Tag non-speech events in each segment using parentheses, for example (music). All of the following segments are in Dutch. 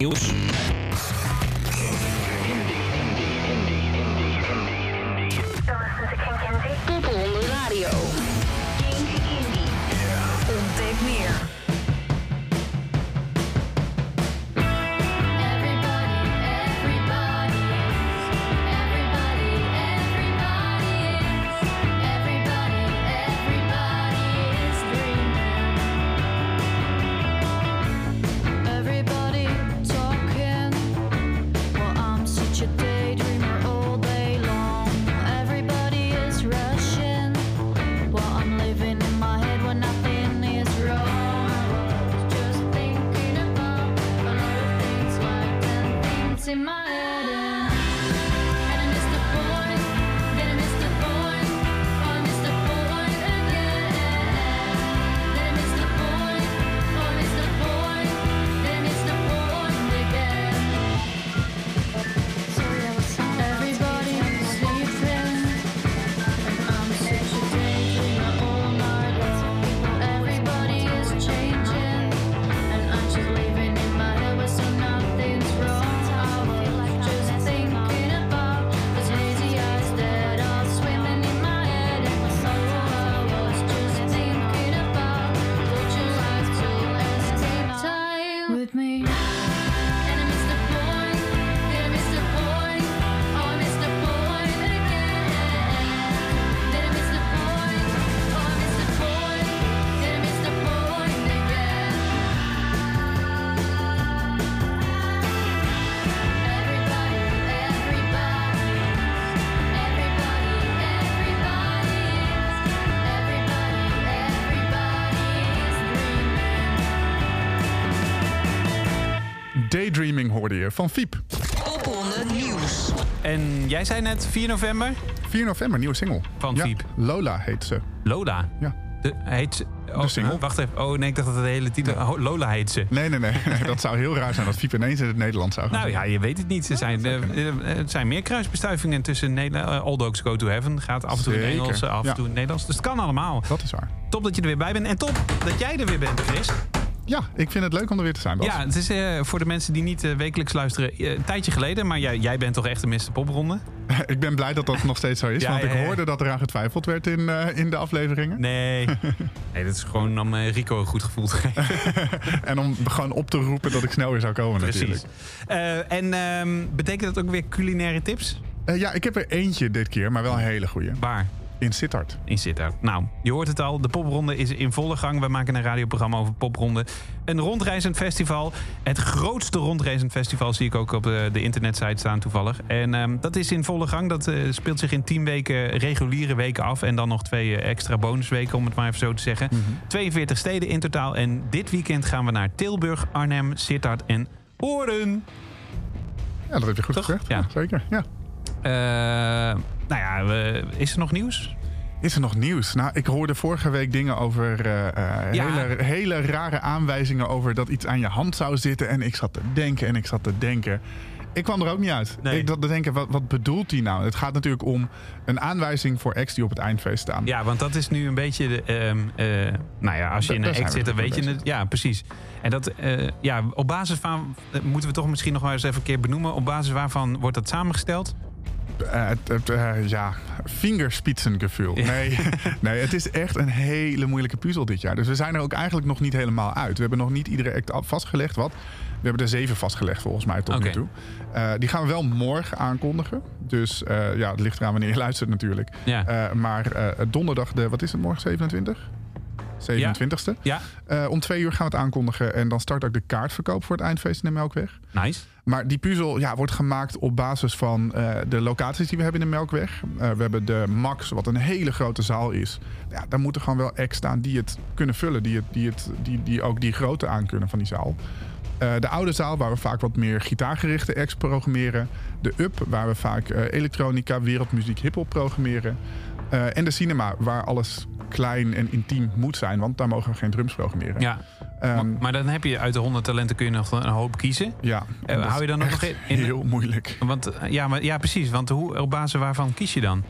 Nieuws. In my head. Daydreaming hoorde je van Fiep. Popronde Nieuws. En jij zei net 4 november 4 november, nieuwe single. van ja, Fiep. Lola heet ze. Lola. Ja. De, heet ze. Oh, single. huh? wacht even. Oh nee, ik dacht dat het de hele titel. Oh, Lola heet ze. Nee, nee, nee. (laughs) nee, Dat zou heel raar zijn dat Fiep ineens in het Nederlands zou gaan Nou ja, je weet het niet. Er zijn, eh, eh, er zijn meer kruisbestuivingen tussen Nederland. eh, All Dogs Go to Heaven gaat af en toe in het Engels, af en ja. toe in het Nederlands. Dus het kan allemaal. Dat is waar. Top dat je er weer bij bent. En top dat jij er weer bent, Chris. Ja, ik vind het leuk om er weer te zijn, Bas. Ja, het is eh, voor de mensen die niet eh, wekelijks luisteren eh, een tijdje geleden. Maar jij, jij bent toch echt de Mr. Popronde? (laughs) Ik ben blij dat dat (laughs) nog steeds zo is. Ja, want ik hoorde dat eraan getwijfeld werd in, in de afleveringen. Nee. (laughs) nee, dat is gewoon om Rico een goed gevoel te geven. En om gewoon op te roepen dat ik snel weer zou komen Precies. natuurlijk. En ehm, betekent dat ook weer culinaire tips? Ja, ik heb er eentje dit keer, maar wel een hele goeie. Waar? In Sittard. in Sittard. Nou, je hoort het al. De popronde is in volle gang. We maken een radioprogramma over popronde. Een rondreizend festival. Het grootste rondreizend festival zie ik ook op de, de internetsite staan toevallig. En ehm, dat is in volle gang. Dat eh, speelt zich in tien weken reguliere weken af. En dan nog twee eh, extra bonusweken, om het maar even zo te zeggen. 42 steden in totaal. En dit weekend gaan we naar Tilburg, Arnhem, Sittard en Hoorn. Ja, dat heb je goed Toch? gezegd. Ja. Ja. zeker. Ja. Eh, nou ja, we- is er nog nieuws? Is er nog nieuws? Nou, ik hoorde vorige week dingen over eh, eh, Ja. hele, hele rare aanwijzingen over dat iets aan je hand zou zitten. En ik zat te denken en ik zat te denken. Ik kwam er ook niet uit. Nee. Ik zat te denken, wat, wat bedoelt hij nou? Het gaat natuurlijk om een aanwijzing voor acts die op het eindfeest staan. Ja, want dat is nu een beetje de. ehm, eh, nou ja, als je in een act we zit, dan weet je het. Ja, precies. En dat, ja, op basis van. moeten we toch misschien nog maar eens even een keer benoemen. Op basis waarvan wordt dat samengesteld? Ja, vingerspitsengevoel. Nee, (laughs) nee, het is echt een hele moeilijke puzzel dit jaar. Dus we zijn er ook eigenlijk nog niet helemaal uit. We hebben nog niet iedere act vastgelegd. Wat? We hebben er zeven vastgelegd volgens mij tot nu toe. Eh, die gaan we wel morgen aankondigen. Dus eh, ja, het ligt eraan wanneer je (laughs) luistert natuurlijk. Ja. Eh, maar eh, donderdag, de, wat is het morgen, 27? 27ste. Ja, Eh, om twee uur gaan we het aankondigen. En dan start ook de kaartverkoop voor het eindfeest in de Melkweg. nice. Maar die puzzel ja, wordt gemaakt op basis van eh, de locaties die we hebben in de Melkweg. Eh, we hebben de Max, wat een hele grote zaal is. Ja, daar moeten gewoon wel acts staan die het kunnen vullen. Die, het, die, het, die, die ook die grootte aan kunnen van die zaal. De oude zaal, waar we vaak wat meer gitaargerichte acts programmeren. De Up, waar we vaak elektronica, wereldmuziek, hiphop programmeren. Eh, en de cinema, waar alles klein en intiem moet zijn. Want daar mogen we geen drums programmeren. Ja. Ehm, maar, maar dan heb je uit de 100 talenten kun je nog een hoop kiezen. ja. Eh, hou je dan nog in- heel moeilijk. Want eh, ja, maar, ja precies. Want hoe, op basis waarvan kies je dan?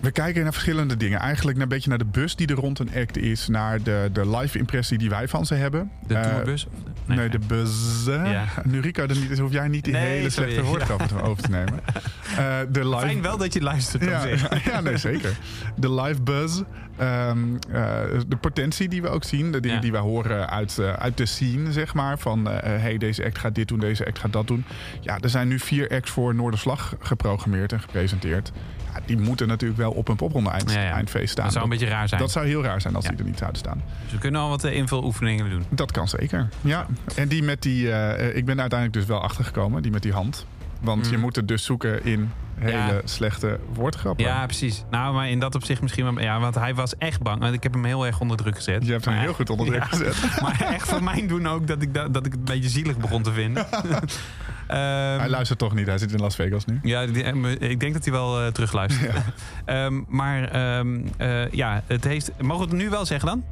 We kijken naar verschillende dingen. Eigenlijk een beetje naar de bus die er rond een act is. Naar de, de live impressie die wij van ze hebben. De tourbus? Nee, de buzz. Ja. Nu Rico er niet is, hoef jij niet die Nee, hele sorry. slechte woordgrappen over te (laughs) nemen. Eh, de live... Fijn wel dat je luistert. Ja, (laughs) ja, nee, zeker. De live buzz. Ehm, eh, de potentie die we ook zien. De dingen Ja. die we horen uit, eh, uit de scene, zeg maar. Van, eh, hey, deze act gaat dit doen, deze act gaat dat doen. Ja, er zijn nu vier acts voor Noorderslag geprogrammeerd en gepresenteerd. Ja, die moeten natuurlijk wel op een popronde eind, Ja, ja. eindfeest staan. Dat zou een beetje raar zijn. Dat zou heel raar zijn als die er niet zouden staan. Dus we kunnen al wat invuloefeningen doen. Dat kan zeker. Ja. En die met die. ik ben uiteindelijk dus wel achtergekomen, die met die hand. Want je Mm. moet het dus zoeken in hele Ja. slechte woordgrappen. Ja, precies. Nou, maar in dat opzicht misschien wel... Ja, want hij was echt bang. Want ik heb hem heel erg onder druk gezet. Je hebt hem Maar- heel goed onder druk (laughs) Ja. gezet. (laughs) Maar echt voor mijn doen ook dat ik, dat, dat ik het een beetje zielig begon te vinden. (laughs) Ehm, Hij luistert toch niet, hij zit in Las Vegas nu. Ja, die- eh, ik denk dat hij wel eh, terugluistert. Ehm, maar ehm, eh, ja, het heeft... Mogen we het nu wel zeggen dan?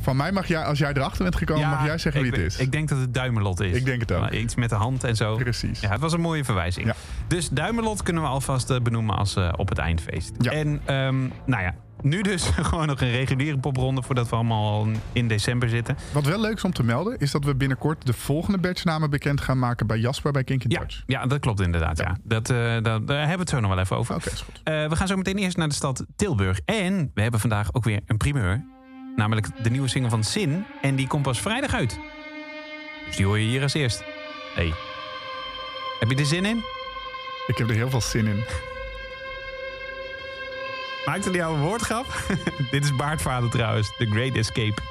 Van mij mag jij, als jij erachter bent gekomen, mag jij zeggen wie het is. Ik denk dat het Duimelot is. Ik denk het ook. Maar Iets met de hand en zo. Precies. Ja, het was een mooie verwijzing. Ja. Dus Duimelot kunnen we alvast eh, benoemen als eh, op het eindfeest. Ja. En ehm, nou ja, nu dus (laughs) gewoon nog een reguliere popronde... voordat we allemaal al in december zitten. Wat wel leuk is om te melden, is dat we binnenkort de volgende batchnamen bekend gaan maken bij Jasper bij Kink in Ja, Touch. ja, dat klopt inderdaad. Ja. Dat, eh, dat, daar hebben we het zo nog wel even over. Oké, is goed. We gaan zo meteen eerst naar de stad Tilburg. En we hebben vandaag ook weer een primeur. Namelijk de nieuwe single van Sin. En die komt pas vrijdag uit. Dus die hoor je hier als eerst. Hey. Heb je er zin in? Ik heb er heel veel zin in. Maakte die jou een woordgrap? (laughs) Dit is Baardvader trouwens. The Great Escape.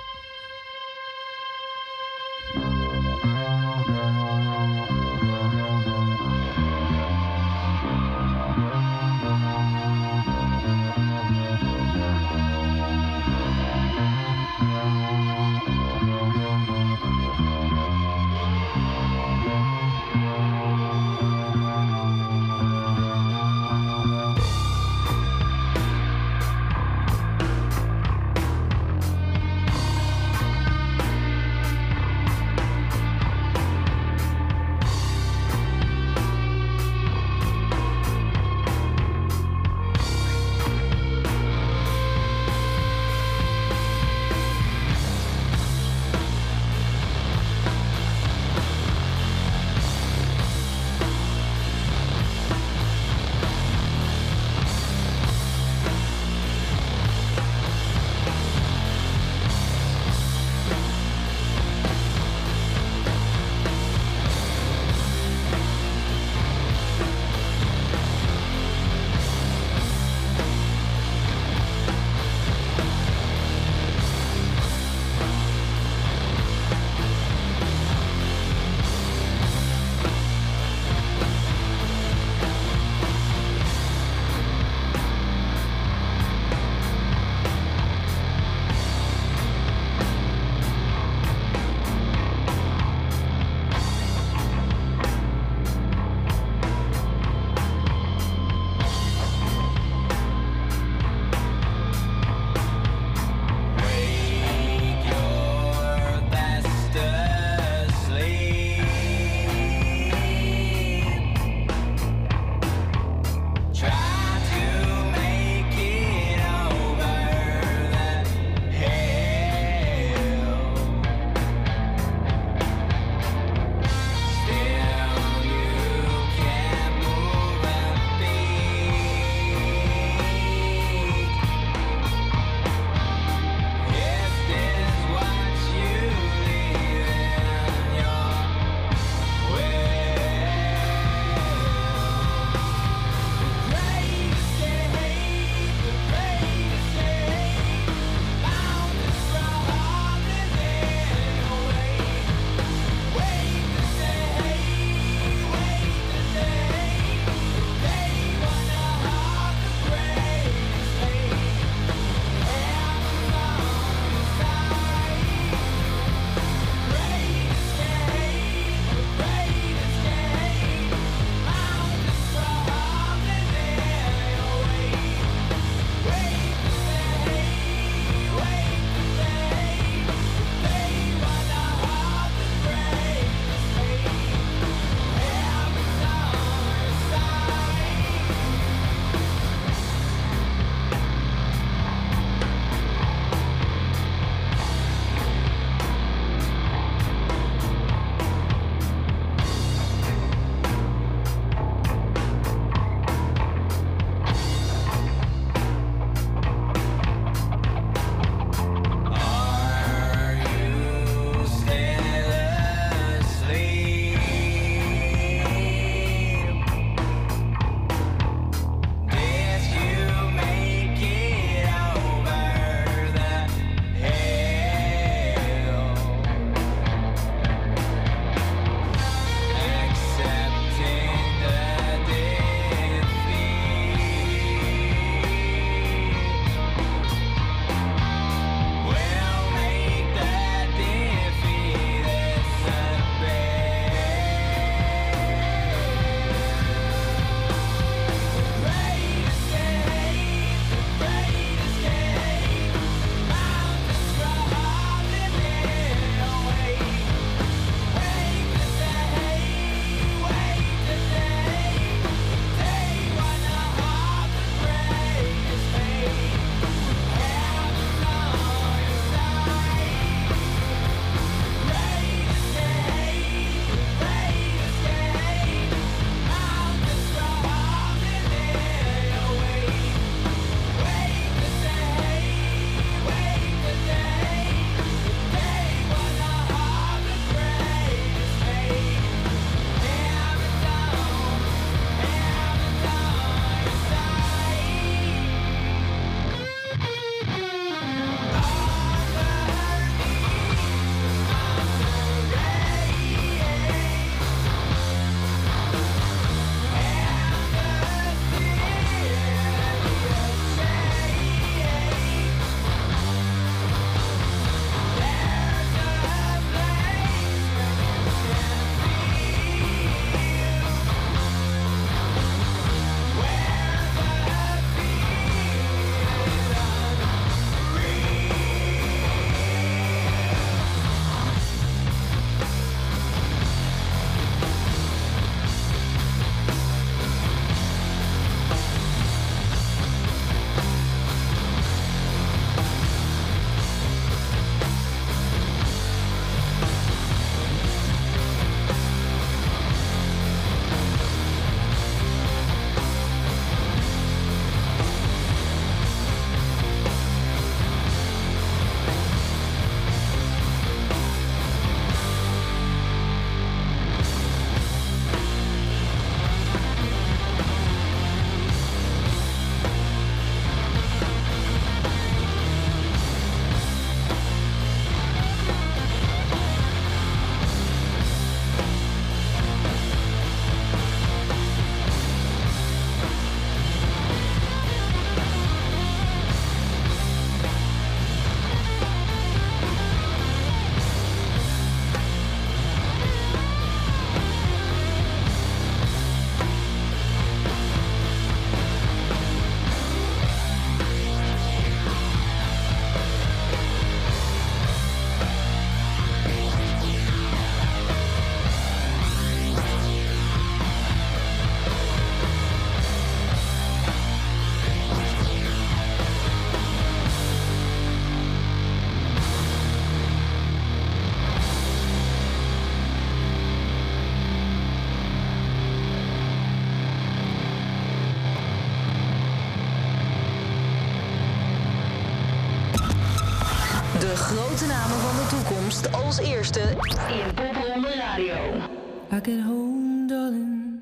In Radio. I get home, darling,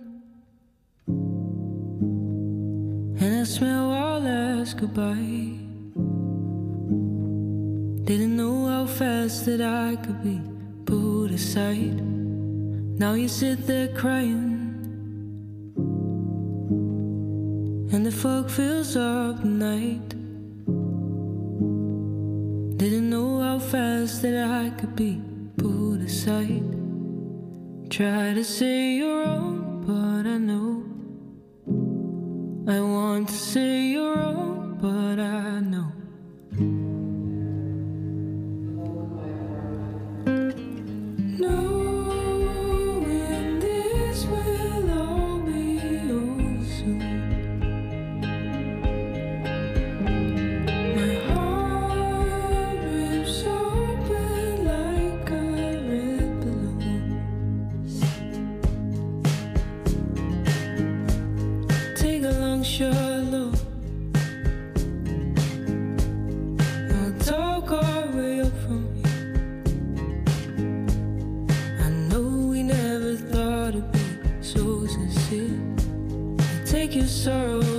and I smell our last goodbye. Didn't know how fast that I could be put aside. Now you sit there crying, and the fog fills up the night. Didn't know how fast that I could be put aside. Try to say you're wrong, but I know. I want to say you're wrong, but I know. Sincere. Take your sorrow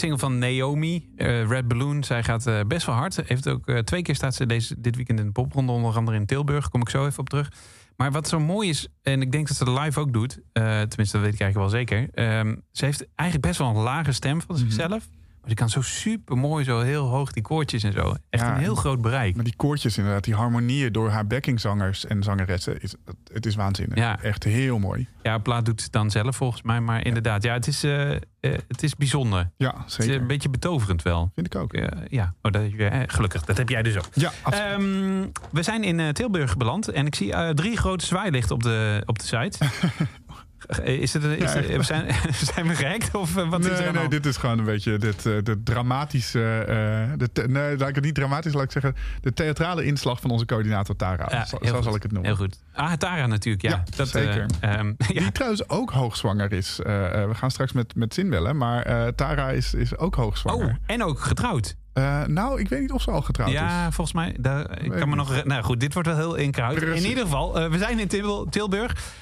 nieuwe single van Naomi, eh, Red Balloon. Zij gaat eh, best wel hard. Heeft ook, eh, twee keer staat ze deze, dit weekend in de popronde. Onder andere in Tilburg. Kom ik zo even op terug. Maar wat zo mooi is, en ik denk dat ze de live ook doet. tenminste, dat weet ik eigenlijk wel zeker. ehm, ze heeft eigenlijk best wel een lage stem van zichzelf. Maar die kan zo super mooi, zo heel hoog die koortjes en zo. Echt Ja, een heel groot bereik. Maar die koortjes inderdaad, die harmonieën door haar backingzangers en zangeressen, is, het is waanzinnig. Ja. Echt heel mooi. Ja, plaat doet ze dan zelf volgens mij. Maar inderdaad, ja, het is, eh, eh, het is bijzonder. Ja, Het is zeker. een beetje betoverend wel. Vind ik ook. Ja, oh, dat, eh, gelukkig. Dat heb jij dus ook. Ja. Ehm, we zijn in Tilburg beland en ik zie drie grote zwaailichten op de, op de site. (laughs) Eh, Is het, een- is Ja, het- echt. zijn, (laughs) zijn we gehackt of eh, wat is er nee, aan nee, dit is gewoon een beetje dit, eh, de dramatische. de nee, laat ik het niet dramatisch, laat ik zeggen. De theatrale inslag van onze coördinator Tara. Ja, zo zal ik het noemen. Heel goed. Ah, Tara natuurlijk, ja. Ja, dat, zeker. eh, ehm, (laughs) ja. Die trouwens ook hoogzwanger is. We gaan straks met, met Zin bellen, maar Tara is, is ook hoogzwanger. Oh, en ook getrouwd. Eh, nou, ik weet niet of ze al getrouwd ja, is. volgens mij. Daar, ik kan me nog. Nou goed, dit wordt wel heel inkruid. In ieder geval, eh, we zijn in Til- Tilburg.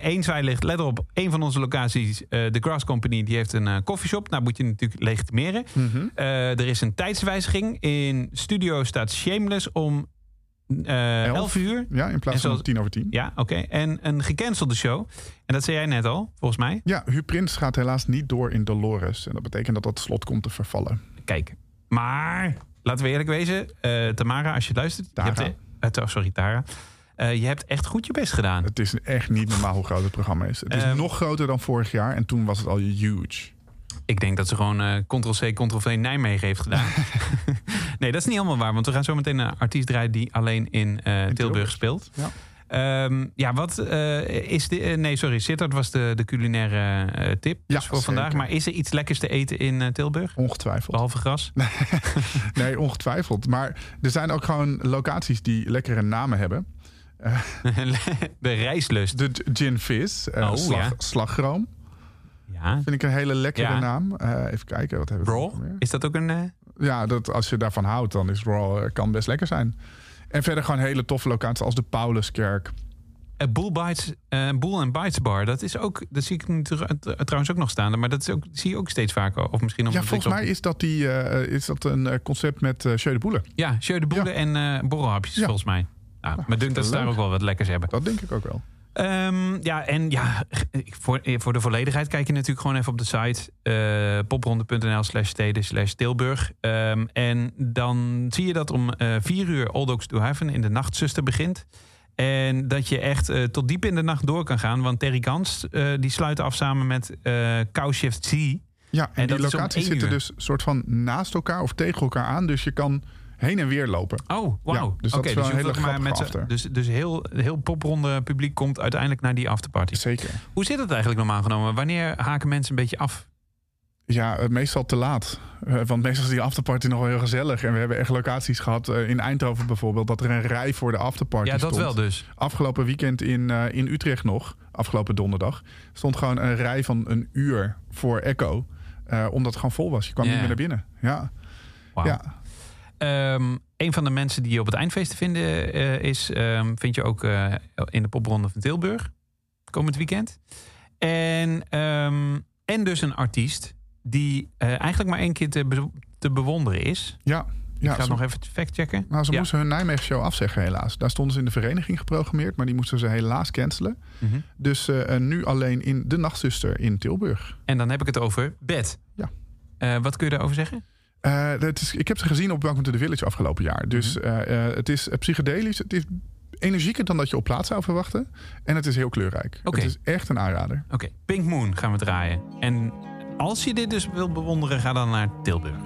Eén zwaailicht, let op. Een van onze locaties, eh, de Grass Company, die heeft een eh koffieshop. Nou moet je natuurlijk legitimeren. Mhm. Eh, er is een tijdswijziging. In studio staat Shameless om eh Elf. 11 uur. Ja, in plaats van zoals- tien over tien. Ja, oké. En een gecancelde show. En dat zei jij net al, volgens mij. Ja, Huub Prins gaat helaas niet door in Dolores. En dat betekent dat dat slot komt te vervallen. Kijk. Maar, laten we eerlijk wezen. eh, Tamara, als je luistert. Je Tara. hebt, eh, oh, sorry, Tara. Eh, je hebt echt goed je best gedaan. Het is echt niet normaal hoe groot het programma is. Het is Ehm. nog groter dan vorig jaar en toen was het al huge. Ik denk dat ze gewoon Ctrl-C, Ctrl-V Nijmegen heeft gedaan. (laughs) nee, dat is niet helemaal waar. Want we gaan zo meteen een artiest draaien die alleen in Tilburg, Tilburg. speelt. Ja. Ehm, ja, wat eh, is de. eh, nee, sorry, Sittard was de, de culinaire eh, tip Ja, dus voor zeker. vandaag. Maar is er iets lekkers te eten in Tilburg? Ongetwijfeld. Behalve gras? (laughs) Nee, ongetwijfeld. Maar er zijn ook gewoon locaties die lekkere namen hebben. (laughs) de rijslust. De Gin eh, Oh, slag, ja. slagroom. Ja. Vind ik een hele lekkere Ja. naam. Even kijken, wat hebben we Raw? Is dat ook een. Ja, dat, als je daarvan houdt, dan is Raw kan best lekker zijn. En verder gewoon hele toffe locaties als de Pauluskerk. een Bull Bites, eh, and Bites Bar, dat is ook, dat zie ik nu tr- trouwens ook nog staan, maar dat is ook, zie je ook steeds vaker. Of misschien Ja, volgens op- mij is dat, die, eh, is dat een eh, concept met uh, de Boele. Ja, Jeu de Boele en eh borrelhapjes Ja. volgens mij. Nou, maar dunk dat ze daar ook wel wat lekkers hebben. Dat denk ik ook wel. Ehm, ja, en ja, voor, voor de volledigheid kijk je natuurlijk gewoon even op de site eh popronde.nl slash steden slash Tilburg. Ehm, en dan zie je dat om eh vier uur Old Oaks to Heaven in de nachtzuster begint. En dat je echt eh, tot diep in de nacht door kan gaan. Want Terry Gans eh, die sluit af samen met eh Shift C. Ja, en, die locaties zitten uur. dus soort van naast elkaar of tegen elkaar aan. Dus je kan heen en weer lopen. Oh, wauw. Ja, dus dat is wel je een hele met after. Dus, dus heel, heel popronde publiek komt uiteindelijk naar die afterparty. Zeker. Hoe zit het eigenlijk normaal genomen? Wanneer haken mensen een beetje af? Ja, eh, meestal te laat. Eh, want meestal is die afterparty nog wel heel gezellig. En we hebben echt locaties gehad. eh, in Eindhoven bijvoorbeeld. Dat er een rij voor de afterparty Ja, dat stond. wel dus. Afgelopen weekend in, in Utrecht nog. Afgelopen donderdag. Stond gewoon een rij van een uur voor Echo. omdat het gewoon vol was. Je kwam niet meer naar binnen. Ja, ja. Ehm, een van de mensen die je op het eindfeest te vinden eh, is, ehm, vind je ook eh, in de popronde van Tilburg. Komend weekend. En, ehm, en dus een artiest die eh, eigenlijk maar één keer te, be- te bewonderen is. ja. Ik ga ze- nog even factchecken. Nou, ze Ja. moesten hun Nijmegen show afzeggen helaas. Daar stonden ze in de vereniging geprogrammeerd, maar die moesten ze helaas cancelen. Mhm. Dus nu alleen in de Nachtzuster in Tilburg. En dan heb ik het over Bed. Ja. Wat kun je daarover zeggen? Eh, is, ik heb ze gezien op Welcome to the Village afgelopen jaar. Dus Mhm. eh, eh, het is psychedelisch. Het is energieker dan dat je op plaats zou verwachten. En het is heel kleurrijk. Het is echt een aanrader. Oké, Pink Moon gaan we draaien. En als je dit dus wilt bewonderen, ga dan naar Tilburg.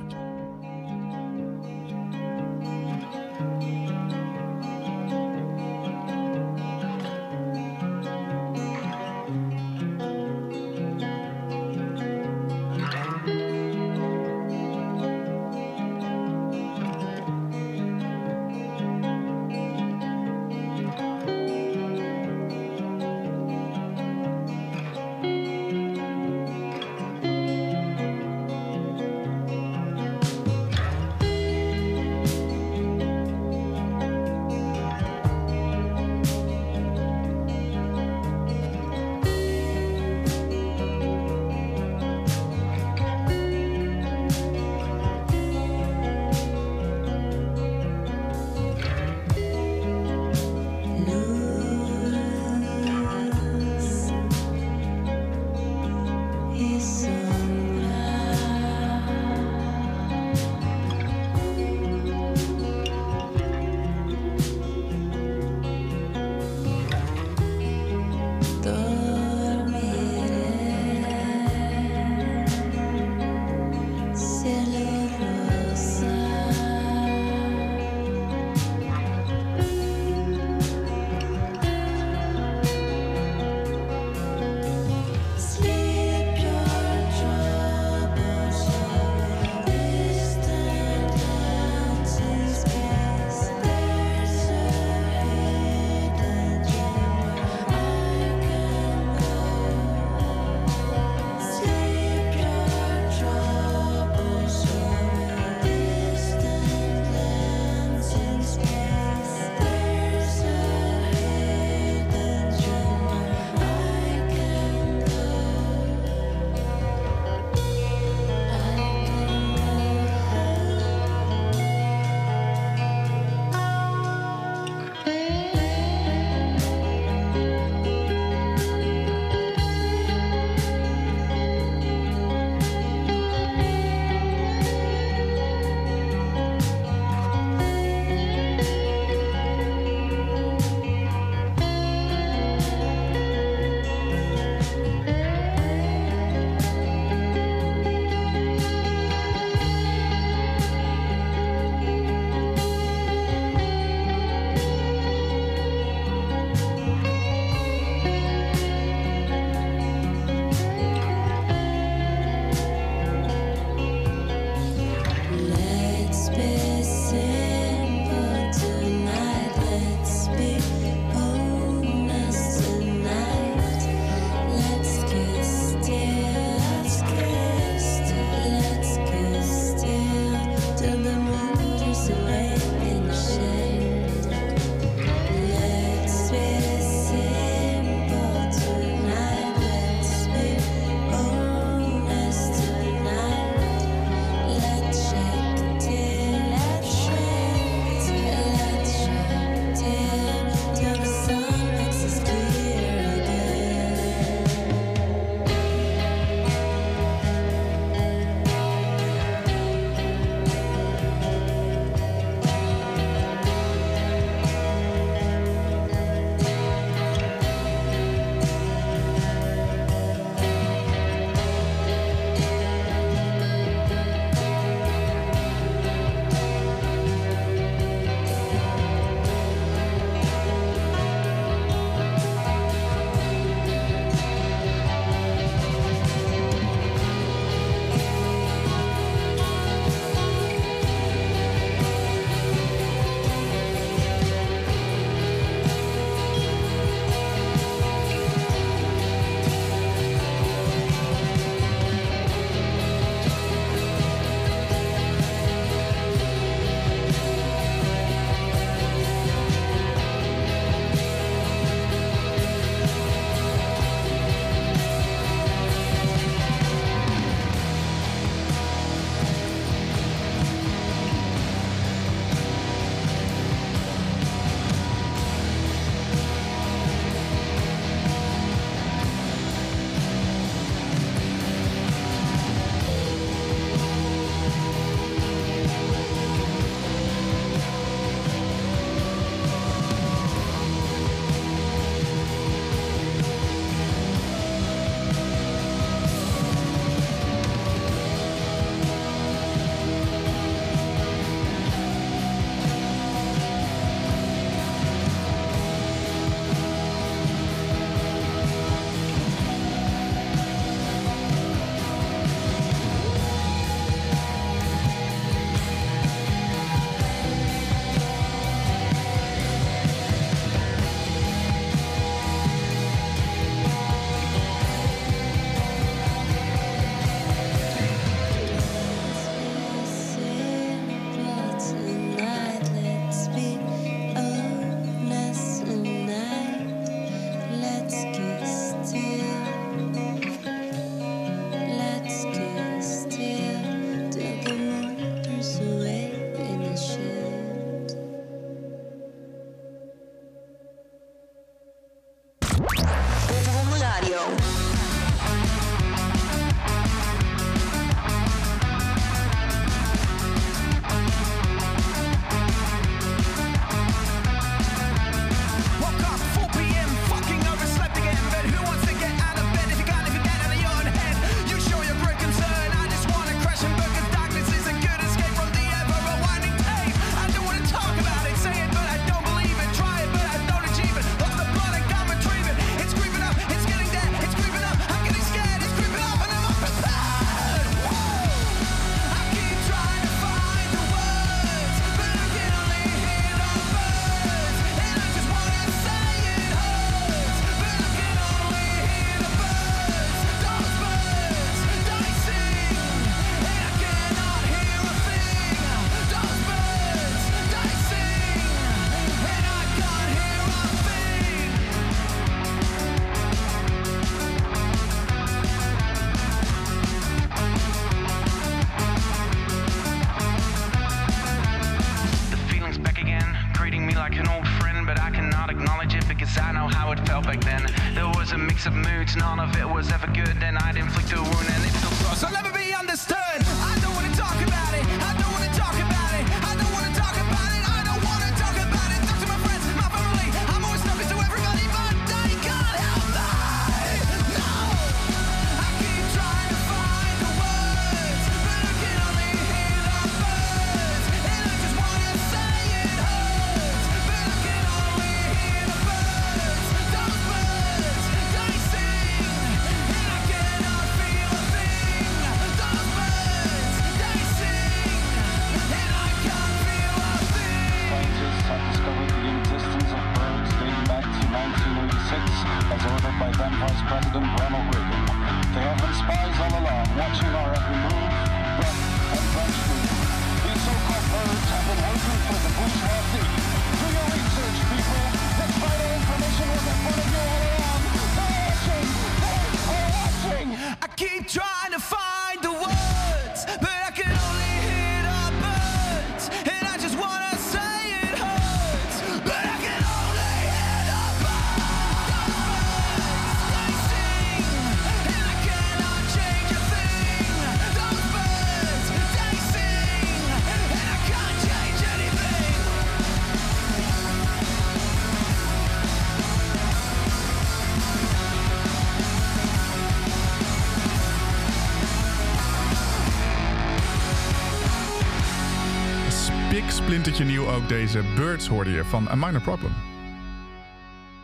Ook deze Birds hoorde je van A Minor Problem.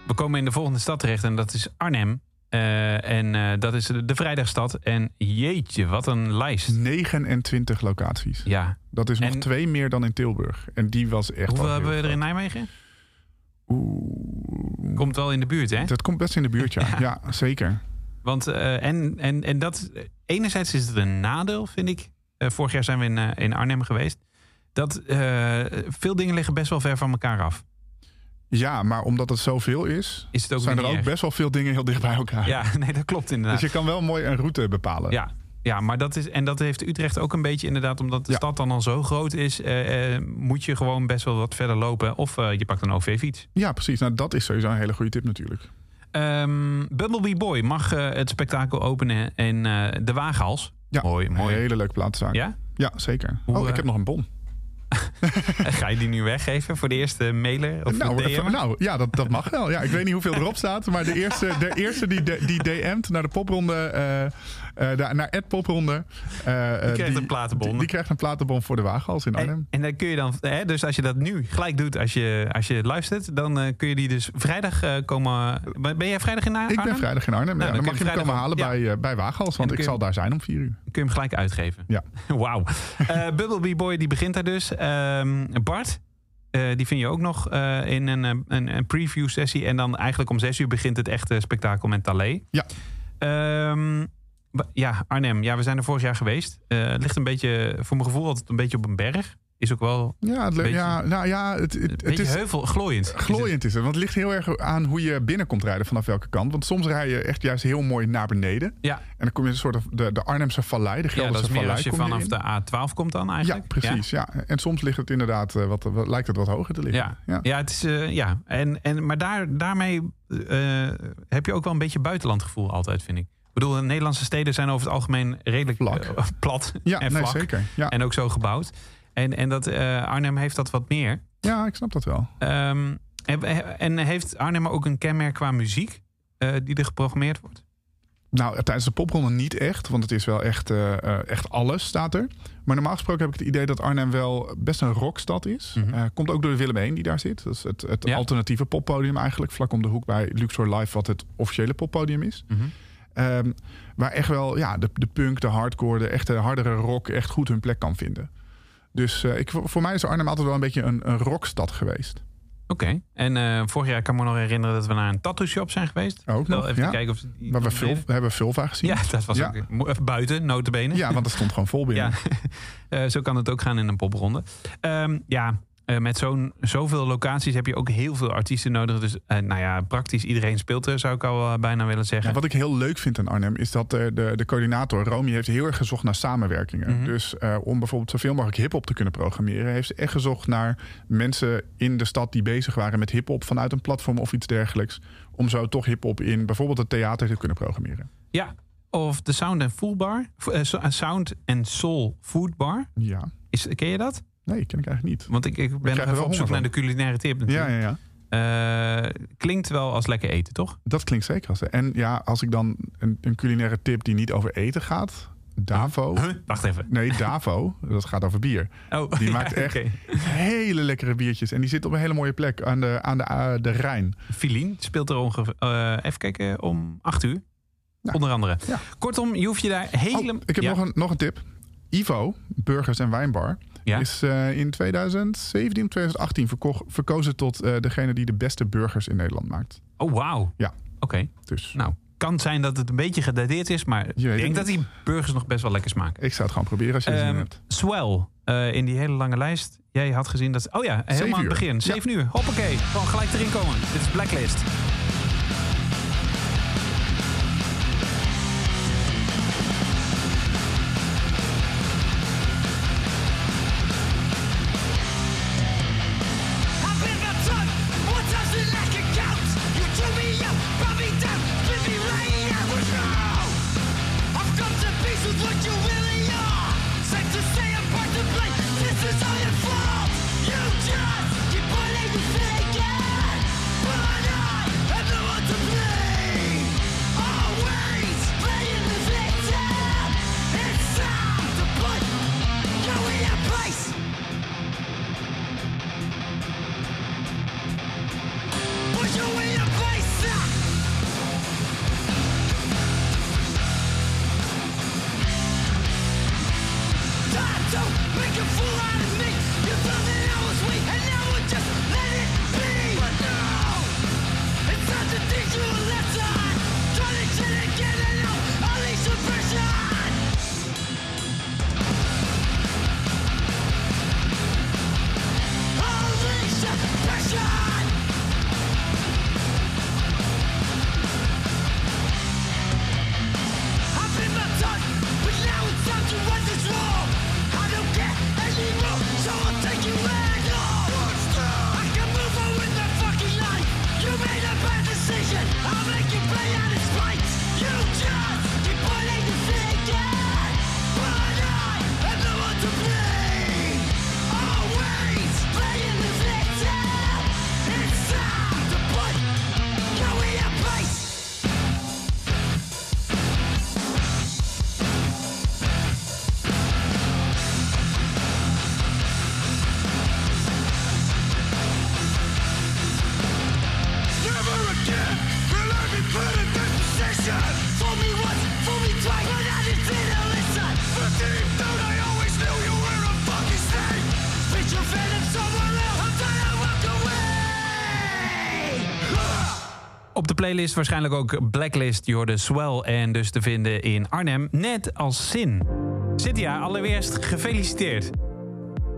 We komen in de volgende stad terecht en dat is Arnhem. Eh, en eh, dat is de, de vrijdagstad. En jeetje, wat een lijst. 29 locaties. Ja. Dat is nog En- twee meer dan in Tilburg. En die was echt Hoeveel hebben we er in. Nijmegen? Oeh. Komt wel in de buurt, hè? Dat komt best in de buurt, ja. (laughs) ja. zeker. Want eh, en, en, en dat, enerzijds is het een nadeel, vind ik. Vorig jaar zijn we in, in Arnhem geweest. Dat eh, veel dingen liggen best wel ver van elkaar af. Ja, maar omdat het zoveel is, Is het ook zijn er ook erg. best wel veel dingen heel dicht bij elkaar. Ja, (laughs) nee, dat klopt inderdaad. Dus je kan wel mooi een route bepalen. Ja, ja, maar dat is. En dat heeft Utrecht ook een beetje inderdaad, omdat de Ja. stad dan al zo groot is, eh, eh, moet je gewoon best wel wat verder lopen. Of eh, je pakt een OV-fiets. Ja, precies. Nou, dat is sowieso een hele goede tip natuurlijk. Ehm Bumblebee Boy mag het spektakel openen in de Waaghals. Ja, Mooi, mooi. Een hele leuke plaatszaak. Ja? Ja, zeker. Hoe, oh, ik heb nog een bon. (laughs) Ga je die nu weggeven voor de eerste mailer? Of Nou, DM? nou, ja, dat, dat mag wel. Ja, ik weet niet hoeveel erop staat. Maar de eerste, de eerste die, die DM't naar de popronde, eh, eh, naar Ed Popronde. eh, eh, krijgt een platenbon. Die, die krijgt een platenbon voor de Waaghals in Arnhem. En, en dan kun je dan, hè, dus als je dat nu gelijk doet, als je, als je luistert, dan kun je die dus vrijdag komen. Ben jij vrijdag in Arnhem? ik ben vrijdag in Arnhem. Nou, ja, dan mag je hem komen halen bij, bij Waaghals. Want ik zal daar zijn om vier uur. Kun je hem gelijk uitgeven? Ja. (laughs) Wauw. Eh Bumblebee Boy die begint daar dus. Ehm, Bart, die vind je ook nog in een, een, een preview sessie. En dan eigenlijk om zes uur begint het echte spektakel met Talé. Ja. Ehm, ja, Arnhem. Ja, we zijn er vorig jaar geweest. Eh, het ligt een beetje, voor mijn gevoel, altijd een beetje op een berg. Is ook wel Ja, het, Beetje- ja, nou ja, het, het, is heuvel, glooiend. Is het- glooiend is het. Want het ligt heel erg aan hoe je binnen komt rijden vanaf welke kant. Want soms rij je echt juist heel mooi naar beneden. Ja, En dan kom je een soort of de, de Arnhemse vallei, de ja, Gelderse dat is meer vallei. als je vanaf de A12 komt dan eigenlijk. Ja, precies. Ja. En soms ligt het inderdaad, eh, wat, wat, lijkt het wat hoger te liggen. Ja, ja. het is, eh, ja. En, en, maar daar, daarmee heb je ook wel een beetje buitenlandgevoel altijd, vind ik. Ik bedoel, de Nederlandse steden zijn over het algemeen redelijk Vlak. eh, plat (laughs) Ja, en nee, vlak. zeker. Ja. En ook zo gebouwd. En, en dat, eh, Arnhem heeft dat wat meer. ja, ik snap dat wel. Ehm, en, heeft Arnhem ook een kenmerk qua muziek eh, die er geprogrammeerd wordt? Nou, tijdens de popronde niet echt, want het is wel echt, echt alles staat er. Maar normaal gesproken heb ik het idee dat Arnhem wel best een rockstad is. Mhm. Komt ook door de Willem 1 die daar zit. Dat is het, het Ja. alternatieve poppodium eigenlijk, vlak om de hoek bij Luxor Live, wat het officiële poppodium is. Mhm. Ehm, waar echt wel ja, de, de punk, de hardcore, de echte hardere rock echt goed hun plek kan vinden. Dus eh, ik, voor mij is Arnhem altijd wel een beetje een, een rockstad geweest. Oké. En eh, vorig jaar kan ik me nog herinneren dat we naar een tattoo shop zijn geweest. Ook nog, even ja. kijken of ze die Maar we, leven. we hebben Vulva gezien. Ja, dat was Ja. ook even buiten, notabene. Ja, want er stond gewoon vol binnen. Ja, (laughs) Eh, zo kan het ook gaan in een popronde. Ehm, ja, Eh, met zo'n, zoveel locaties heb je ook heel veel artiesten nodig. Dus eh, nou ja, praktisch iedereen speelt er, zou ik al eh, bijna willen zeggen. Ja, wat ik heel leuk vind aan Arnhem is dat de, de, de coördinator Romy heeft heel erg gezocht naar samenwerkingen. Mhm. Dus om bijvoorbeeld zoveel mogelijk hip-hop te kunnen programmeren, heeft ze echt gezocht naar mensen in de stad die bezig waren met hip-hop vanuit een platform of iets dergelijks. Om zo toch hip-hop in bijvoorbeeld het theater te kunnen programmeren. Ja, of de Sound and Food Bar. so- eh, Sound and Soul Food Bar. Ja, Is, ken je dat? Nee, ken ik eigenlijk niet. Want ik, ik ben even op zoek naar de culinaire tip Ja, natuurlijk. ja, ja. Eh, klinkt wel als lekker eten, toch? Dat klinkt zeker als. En ja, als ik dan een, een culinaire tip die niet over eten gaat. Davo. Huh? Wacht even. Nee, Davo. Dat gaat over bier. Oh, (laughs) Die ja, maakt echt hele lekkere biertjes. En die zit op een hele mooie plek aan de, aan de, eh, de Rijn. Filien speelt er ongeveer, eh, even kijken, om acht uur. Ja. Onder andere. Ja. Kortom, je hoeft je daar Oh, helemaal... ik heb nog, een, nog een tip. Ivo, Burgers en Wijnbar, Ja. is eh, in 2017 of 2018 verko- verkozen tot eh, degene die de beste burgers in Nederland maakt. Oh, wauw. Ja. Oké. Dus Nou, kan zijn dat het een beetje gedateerd is, maar ik denk het dat die burgers nog best wel lekker smaken. ik zou het gewoon proberen als je zin in Ehm, hebt. Swell, eh, in die hele lange lijst. Jij had gezien dat... Oh ja, helemaal aan het begin. Ja. 7 uur. Hoppakee. Gewoon gelijk erin komen. Dit is Blacklist. Playlist waarschijnlijk ook Blacklist. Je hoorde Swell en dus te vinden in Arnhem. Net als Sin. Cynthia, allereerst gefeliciteerd.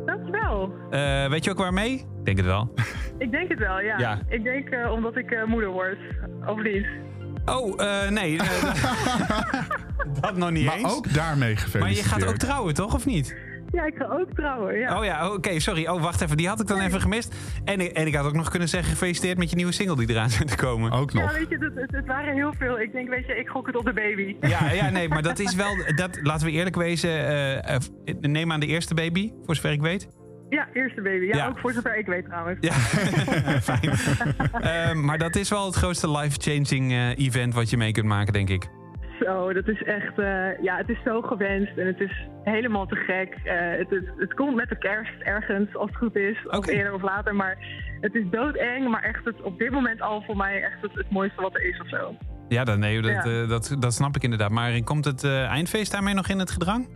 Dankjewel. Eh weet je ook waarmee? Ik denk het wel. (laughs) Ik denk het wel, ja. Ja. Ik denk eh, omdat ik eh, moeder word. Of niet? Oh, eh, nee. (laughs) dat nog niet Maar eens. ook daarmee maar gefeliciteerd. je gaat ook trouwen, toch? Of niet? Ja, ik ga ook trouwen, ja. Oh ja, oké, sorry. Oh, wacht even. Die had ik dan even gemist. En, ik- en ik had ook nog kunnen zeggen gefeliciteerd met je nieuwe single die eraan zit te komen. Ook Ja, nog. weet je, het, het, het waren heel veel. Ik denk, weet je, ik gok het op de baby. Ja, ja, nee, maar dat is wel... Dat, laten we eerlijk wezen. eh, eh, neem aan de eerste baby, voor zover ik weet. Ja, eerste baby. Ja, Ja. ook voor zover ik weet trouwens. Ja, (laughs) fijn. (laughs) Ehm, maar dat is wel het grootste life-changing eh, event wat je mee kunt maken, denk ik. Zo, dat is echt, eh, ja, het is zo gewenst en het is helemaal te gek. Eh, het, het, het komt met de kerst ergens, als het goed is, of Oké. eerder of later. Maar het is doodeng, maar echt het, op dit moment al voor mij echt het, het mooiste wat er is of zo. Ja, dat, nee, dat, Ja. eh, dat, dat snap ik inderdaad. Maar komt het eh, eindfeest daarmee nog in het gedrang?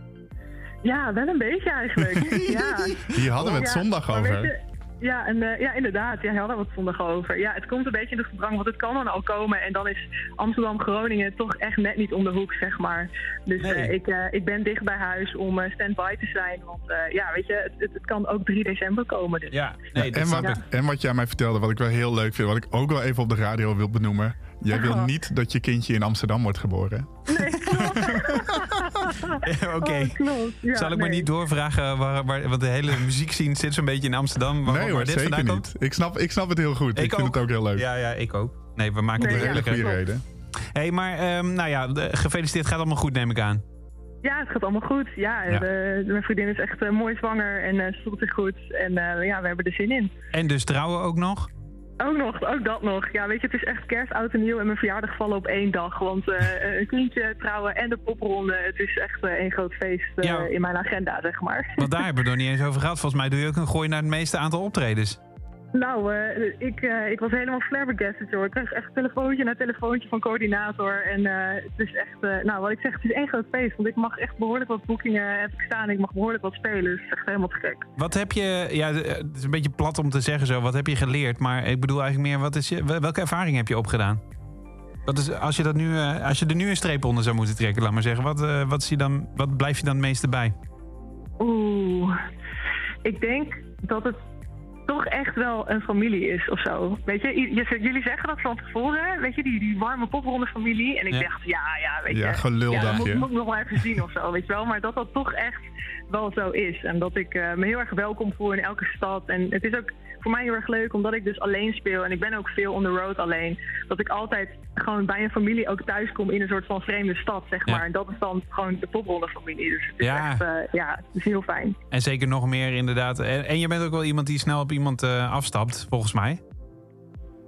Ja, wel een beetje eigenlijk. (laughs) ja. Hier hadden we het Ja, zondag maar over. Ja, en, eh, ja, inderdaad. Ja, hij had er wat zondag over. Ja, het komt een beetje in het gedrang, want het kan dan al komen. En dan is Amsterdam-Groningen toch echt net niet om de hoek, zeg maar. Dus Nee. eh, ik, eh, ik ben dicht bij huis om eh, stand-by te zijn. Want eh, ja, weet je, het, het, kan ook 3 december komen. Dus. Ja, nee, dat en, wat, ik. en wat jij mij vertelde, wat ik wel heel leuk vind, wat ik ook wel even op de radio wil benoemen. Jij wil Oh. niet dat je kindje in Amsterdam wordt geboren. (laughs) (laughs) (laughs) Oké. Oh. Ja, Zal ik maar niet doorvragen, waar, waar, want de hele muziekscene zit zo'n beetje in Amsterdam. Waar, nee waar hoor, dit zeker vandaan niet. komt? Ik snap, ik snap het heel goed. Ik, vind het ook heel leuk. Ja, ja, ik ook. Nee, we maken Nee, het Een hele goede reden. hey, maar ehm, nou ja, gefeliciteerd. Gaat allemaal goed, neem ik aan. Ja, het gaat allemaal goed. Ja, Ja. de- mijn vriendin is echt eh, mooi zwanger en eh, ze voelt zich goed. En eh, ja, we hebben er zin in. En dus trouwen ook nog? Ook nog, ook dat nog. Ja, weet je, het is echt kerst, oud en nieuw en mijn verjaardag vallen op één dag. Want eh, een kindje trouwen en de popronde, het is echt eh, één groot feest eh, Ja. in mijn agenda, zeg maar. Want daar hebben we het nog niet eens over gehad. Volgens mij doe je ook een gooi naar het meeste aantal optredens. Nou, eh, ik, eh, ik was helemaal flabbergasted, joh. Ik kreeg echt telefoontje na telefoontje van coördinator. En eh, het is echt, nou wat ik zeg, het is één groot feest. Want ik mag echt behoorlijk wat boekingen heb ik staan. Ik mag behoorlijk wat spelen. Dus het is echt helemaal te gek. Wat heb je, ja, het is een beetje plat om te zeggen zo, wat heb je geleerd? Maar ik bedoel eigenlijk meer, wat is je, wel- welke ervaring heb je opgedaan? Wat is, als, je dat nu, als je er nu een streep onder zou moeten trekken, laat maar zeggen, wat, wat, je dan, wat blijf je dan het meeste bij? Oeh, ik denk dat het toch echt wel een familie is of zo. Weet je, je- jullie zeggen dat van tevoren, weet je, die, die warme popronde familie. En ik Ja. dacht, ja, ja, weet je. Ja, gelul, ja, dat moet ik nog wel even zien of zo, weet je wel. Maar dat dat toch echt wel zo is. En dat ik eh, me heel erg welkom voel in elke stad. En het is ook voor mij heel erg leuk, omdat ik dus alleen speel. En ik ben ook veel on the road alleen. Dat ik altijd gewoon bij een familie ook thuis kom in een soort van vreemde stad, zeg Ja. maar. En dat is dan gewoon de popronde familie. Dus het is Ja. echt, eh, ja, het is heel fijn. En zeker nog meer inderdaad. En, en je bent ook wel iemand die snel op iemand eh, afstapt, volgens mij.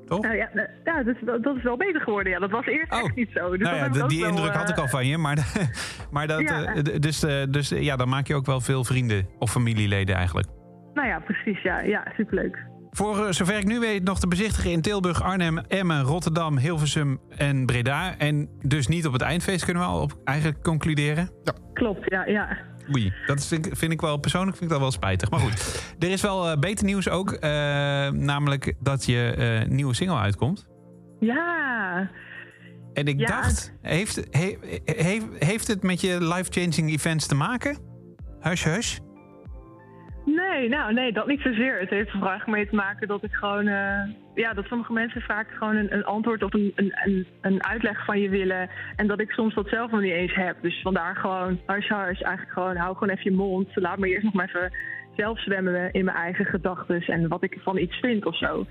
Toch? Nou ja, eh, ja dat, is wel, dat is wel beter geworden. Ja, dat was eerst Oh. echt niet zo. Dus nou ja, die wel, indruk had ik al van je. Maar, (laughs) maar dat, Ja. dus, dus ja, dan maak je ook wel veel vrienden of familieleden eigenlijk. Nou ja, precies. Ja, ja superleuk. Voor eh, zover ik nu weet nog te bezichtigen in Tilburg, Arnhem, Emmen, Rotterdam, Hilversum en Breda. En dus niet op het eindfeest kunnen we al op eigenlijk concluderen. Klopt, ja, ja. Oei, dat vind ik, vind ik wel persoonlijk vind ik dat wel spijtig. Maar goed, er is wel eh, beter nieuws ook. eh, namelijk dat je eh, nieuwe single uitkomt. Ja, En ik Ja. dacht, heeft, he- heeft, heeft het met je life-changing events te maken? Hush, hush. Nee, nou nee, dat niet zozeer. Het heeft er echt mee te maken dat ik gewoon... eh, ja, dat sommige mensen vaak gewoon een, een antwoord of een, een, een, uitleg van je willen. En dat ik soms dat zelf nog niet eens heb. Dus vandaar gewoon, hush, hush, eigenlijk gewoon, hou gewoon even je mond. Laat me eerst nog maar even zelf zwemmen in mijn eigen gedachten en wat ik van iets vind of zo.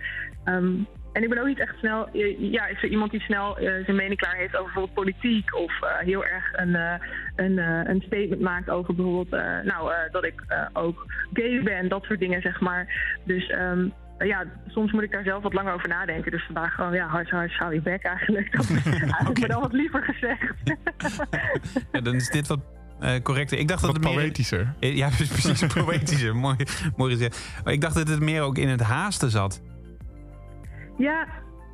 Ehm, en ik ben ook niet echt snel, ja, is er iemand die snel eh, zijn mening klaar heeft over bijvoorbeeld politiek of eh, heel erg een, eh, een, eh, een statement maakt over bijvoorbeeld, eh, nou, eh, dat ik eh, ook gay ben, dat soort dingen, zeg maar. Dus ehm, ja, soms moet ik daar zelf wat langer over nadenken. Dus vandaag gewoon, ja, hard, hard, hou je bek eigenlijk. Dat is (laughs) eigenlijk dan wat liever gezegd. (laughs) Ja, dan is dit wat eh, correcter. Ik dacht dat het meer... poëtischer. Eh, Ja, (laughs) precies, poëtischer. mooi, mooi gezegd. Maar ik dacht dat het meer ook in het haasten zat. Ja,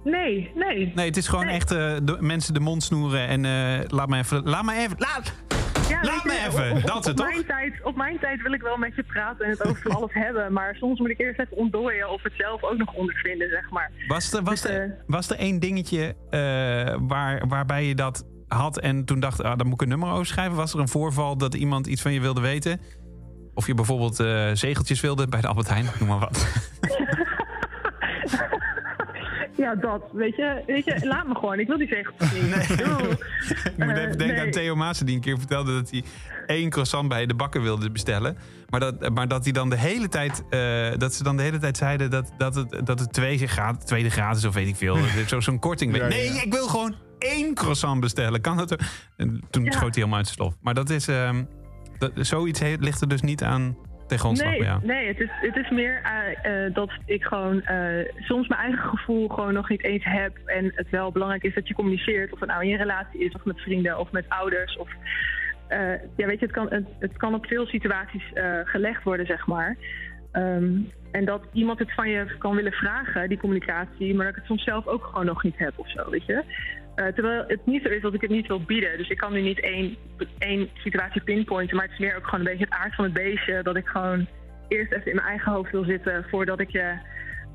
nee, nee. Nee, het is gewoon Nee. echt eh, de, mensen de mond snoeren en eh, laat me even... Laat me even... Laat! Ja, Laat me je, even, op- op- dat is het, op toch? Mijn tijd, op mijn tijd wil ik wel met je praten en het over alles hebben. Maar soms moet ik eerst even ontdooien of het zelf ook nog ondervinden, zeg maar. Was er, was Dus, er, eh, was er één dingetje waar, waarbij je dat had en toen dacht, ah, daar moet ik een nummer over schrijven? Was er een voorval dat iemand iets van je wilde weten? Of je bijvoorbeeld zegeltjes wilde bij de Albert Heijn, noem maar wat. (laughs) Ja, dat. Weet je, weet je laat me gewoon. Ik wil die niet. (laughs) Ik bedoel, Ik moet eh, even denken aan nee. Theo Maassen die een keer vertelde dat hij één croissant bij de bakker wilde bestellen. Maar dat, maar dat hij dan de hele tijd, eh, dat ze dan de hele tijd zeiden dat, dat, het, dat het twee gratis, tweede gratis of weet ik veel. Zo, zo'n korting. Ja, nee, ja. ik wil gewoon één croissant bestellen. Kan dat? En toen Ja. schoot hij helemaal uit zijn slof. Maar dat is, ehm, dat, zoiets ligt er dus niet aan Nee, nee het, is, het is meer eh, eh, dat ik gewoon eh, soms mijn eigen gevoel gewoon nog niet eens heb. En het wel belangrijk is dat je communiceert. Of het nou in je relatie is, of met vrienden, of met ouders. Of, ja, weet je, het kan, het, het kan op veel situaties gelegd worden, zeg maar. Ehm, en dat iemand het van je kan willen vragen, die communicatie, maar dat ik het soms zelf ook gewoon nog niet heb of zo, weet je. Eh, terwijl het niet zo is dat ik het niet wil bieden. Dus ik kan nu niet één, één situatie pinpointen, maar het is meer ook gewoon een beetje het aard van het beestje. Dat ik gewoon eerst even in mijn eigen hoofd wil zitten voordat ik je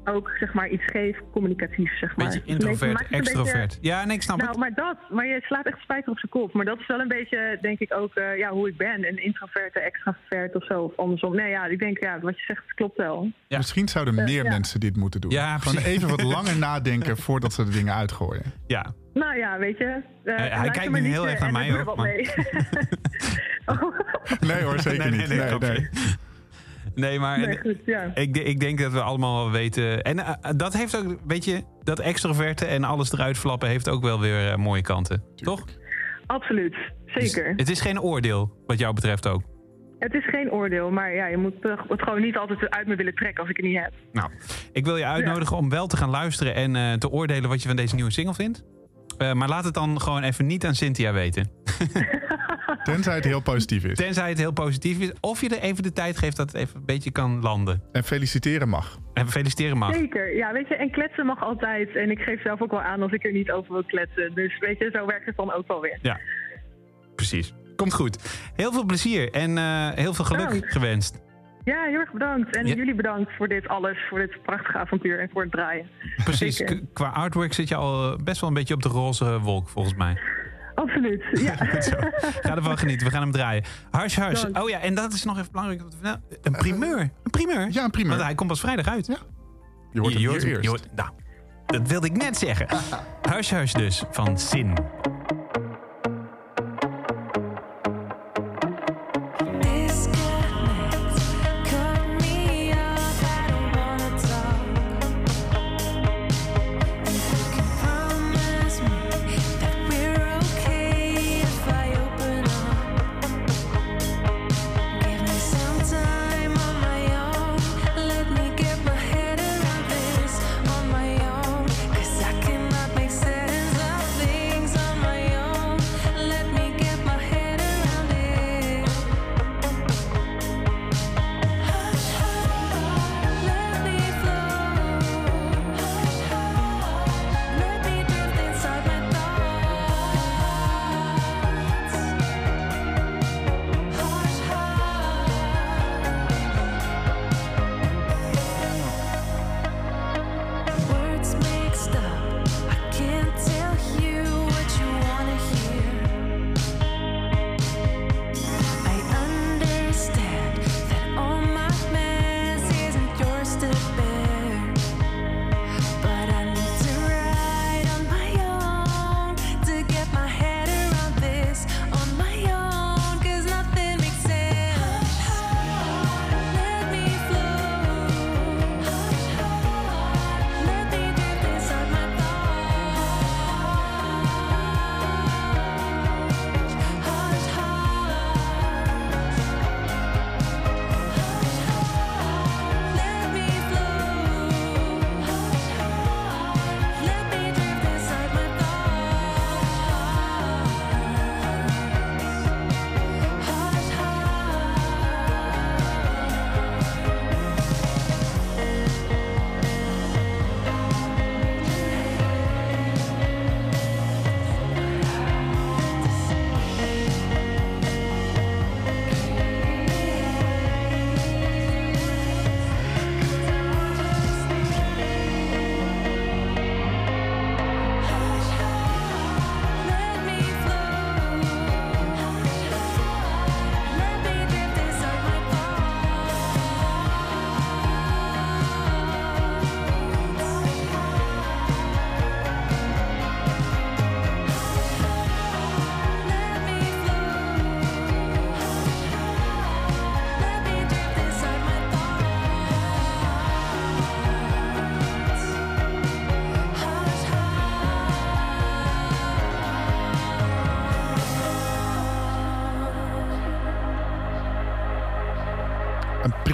ook zeg maar iets geef, communicatief zeg maar. Beetje een introvert, beetje- extrovert. Ja, nee, ik snap nou, het. maar dat, maar je slaat echt spijker op zijn kop. Maar dat is wel een beetje, denk ik, ook eh, ja, hoe ik ben. Een introverte, extravert of zo, of andersom. Nee, ja, ik denk, ja, wat je zegt klopt wel. Ja. Misschien zouden meer ja. mensen dit moeten doen. Ja, Gewoon precies. even wat langer (laughs) nadenken voordat ze de dingen uitgooien. Ja, Nou ja, weet je. eh, hij kijkt nu niet, heel eh, erg naar mij ook, mee. (laughs) (laughs) oh, Nee hoor, zeker Nee, nee, niet. nee, Nee, grapje. nee. Nee, maar nee, goed, ja. ik, ik denk dat we allemaal wel weten. En eh, dat heeft ook, weet je, dat extroverte en alles eruit flappen heeft ook wel weer eh, mooie kanten. Toch? Absoluut, Dus zeker. het is geen oordeel, wat jou betreft ook. Het is geen oordeel, maar ja, je moet eh, het gewoon niet altijd uit me willen trekken als ik het niet heb. Nou, ik wil je uitnodigen om wel te gaan luisteren en eh, te oordelen wat je van deze nieuwe single vindt. Eh, maar laat het dan gewoon even niet aan Cynthia weten. (laughs) Tenzij het heel positief is. Tenzij het heel positief is. Of je er even de tijd geeft dat het even een beetje kan landen. En feliciteren mag. En feliciteren mag. Zeker, ja, weet je, en kletsen mag altijd. En ik geef zelf ook wel aan als ik er niet over wil kletsen. Dus weet je, zo werkt het dan ook wel weer. Ja, precies. Komt goed. Heel veel plezier en eh, heel veel geluk Bedankt. gewenst. Ja, heel erg bedankt. En Ja. jullie bedankt voor dit alles, voor dit prachtige avontuur en voor het draaien. Precies. Qua artwork zit je al eh, best wel een beetje op de roze wolk, volgens mij. Absoluut, (laughs) ja. Goed zo. Ga ervan genieten. We gaan hem draaien. Dank. Oh ja, en dat is nog even belangrijk. om te vertellen. Een primeur. Een primeur. Ja, een primeur. Want hij komt pas vrijdag uit. Ja. Je hoort hem hoort je hoort- nou, dat wilde ik net zeggen. (laughs) Hush dus, van Sin.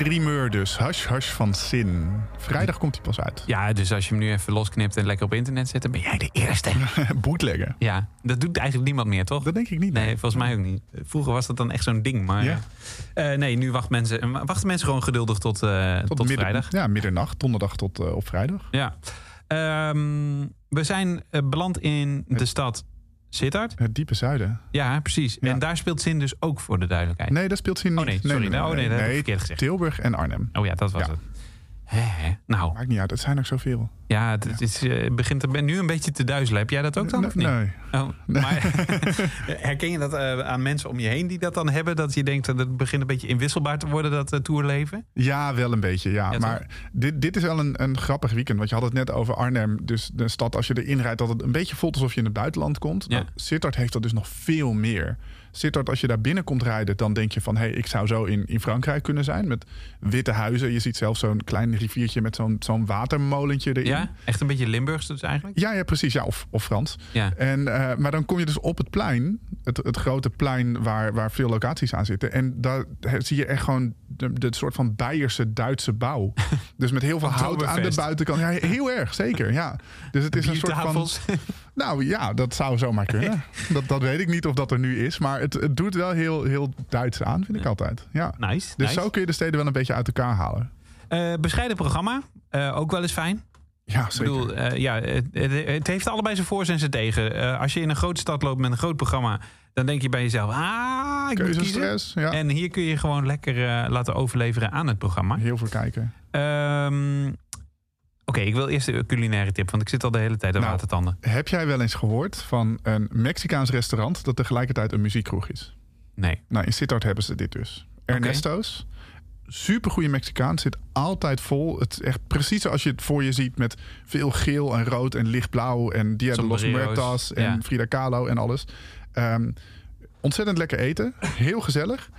Primeur dus. Hush Hush van Sin. Vrijdag komt hij pas uit. Ja, dus als je hem nu even losknipt en lekker op internet zet, dan ben jij de eerste. (laughs) Bootleggen. Ja, dat doet eigenlijk niemand meer, toch? Dat denk ik niet. Nee, volgens mij ook niet. Vroeger was dat dan echt zo'n ding, maar... Ja. eh, nee, nu wacht mensen, wachten mensen gewoon geduldig tot, eh, tot, midden- vrijdag. Ja, middernacht. Donderdag tot eh, op vrijdag. Ja. Ehm, we zijn eh, beland in de stad Sittard? Het diepe zuiden. Ja, precies. Ja. En daar speelt Zin dus ook voor de duidelijkheid. Nee, dat speelt ze niet. Oh, nee, sorry. Oh, nee, dat heb ik verkeerd gezegd. Tilburg en Arnhem. Oh ja, dat was Ja. het. Hè. Nou, Maakt niet uit, het zijn ook zoveel. ja, het, is, eh, begint er nu een beetje te duizelen. Heb jij dat ook dan, Nee, of niet? nee. Oh, maar (laughs) herken je dat eh, aan mensen om je heen die dat dan hebben? Dat je denkt dat het begint een beetje inwisselbaar te worden, dat uh, tourleven? Ja, wel een beetje. Ja. Ja, maar dit, dit is wel een, een grappig weekend. Want je had het net over Arnhem. Dus de stad, als je erin rijdt, dat het een beetje voelt alsof je in het buitenland komt. Ja. Nou, Sittard heeft dat dus nog veel meer. Sittard, als je daar binnenkomt rijden, dan denk je van... hé, hey, ik zou zo in, in Frankrijk kunnen zijn. Met witte huizen. Je ziet zelfs zo'n klein riviertje met zo'n zo'n watermolentje erin. Ja, echt een beetje Limburgs dus eigenlijk? Ja, ja, precies. Ja, of, of Frans. Ja. En, eh, maar dan kom je dus op het plein, het, het grote plein waar, waar veel locaties aan zitten. En daar zie je echt gewoon de, de soort van Beierse Duitse bouw. (laughs) Dus met heel veel hout aan de buitenkant. Ja, heel erg, zeker. Ja. Dus het is een soort van. (laughs) Nou ja, dat zou zomaar kunnen. (laughs) Dat, dat weet ik niet of dat er nu is. Maar het, het doet wel heel, heel Duits aan, vind ik altijd. Ja. Nice. Dus nice. zo kun je de steden wel een beetje uit elkaar halen. Eh, bescheiden programma. Eh, ook wel eens fijn. Ja, Ik zeker. bedoel, eh, ja, het, het, heeft allebei zijn voor's en zijn tegen. Als je in een grote stad loopt met een groot programma, dan denk je bij jezelf: ah, ik moet kiezen. Ja. En hier kun je gewoon lekker laten overleveren aan het programma. Heel veel kijken. Ehm, Oké, ik wil eerst de culinaire tip, want ik zit al de hele tijd aan Nou. watertanden. Heb jij wel eens gehoord van een Mexicaans restaurant dat tegelijkertijd een muziekkroeg is? Nee. Nou, in Sittard hebben ze dit dus. Ernesto's. Super goede Mexicaan. Zit altijd vol. Het is echt precies zoals je het voor je ziet. Met veel geel en rood en lichtblauw. En Dia de los Muertas. En ja. Frida Kahlo en alles. Ehm, ontzettend lekker eten. Heel gezellig.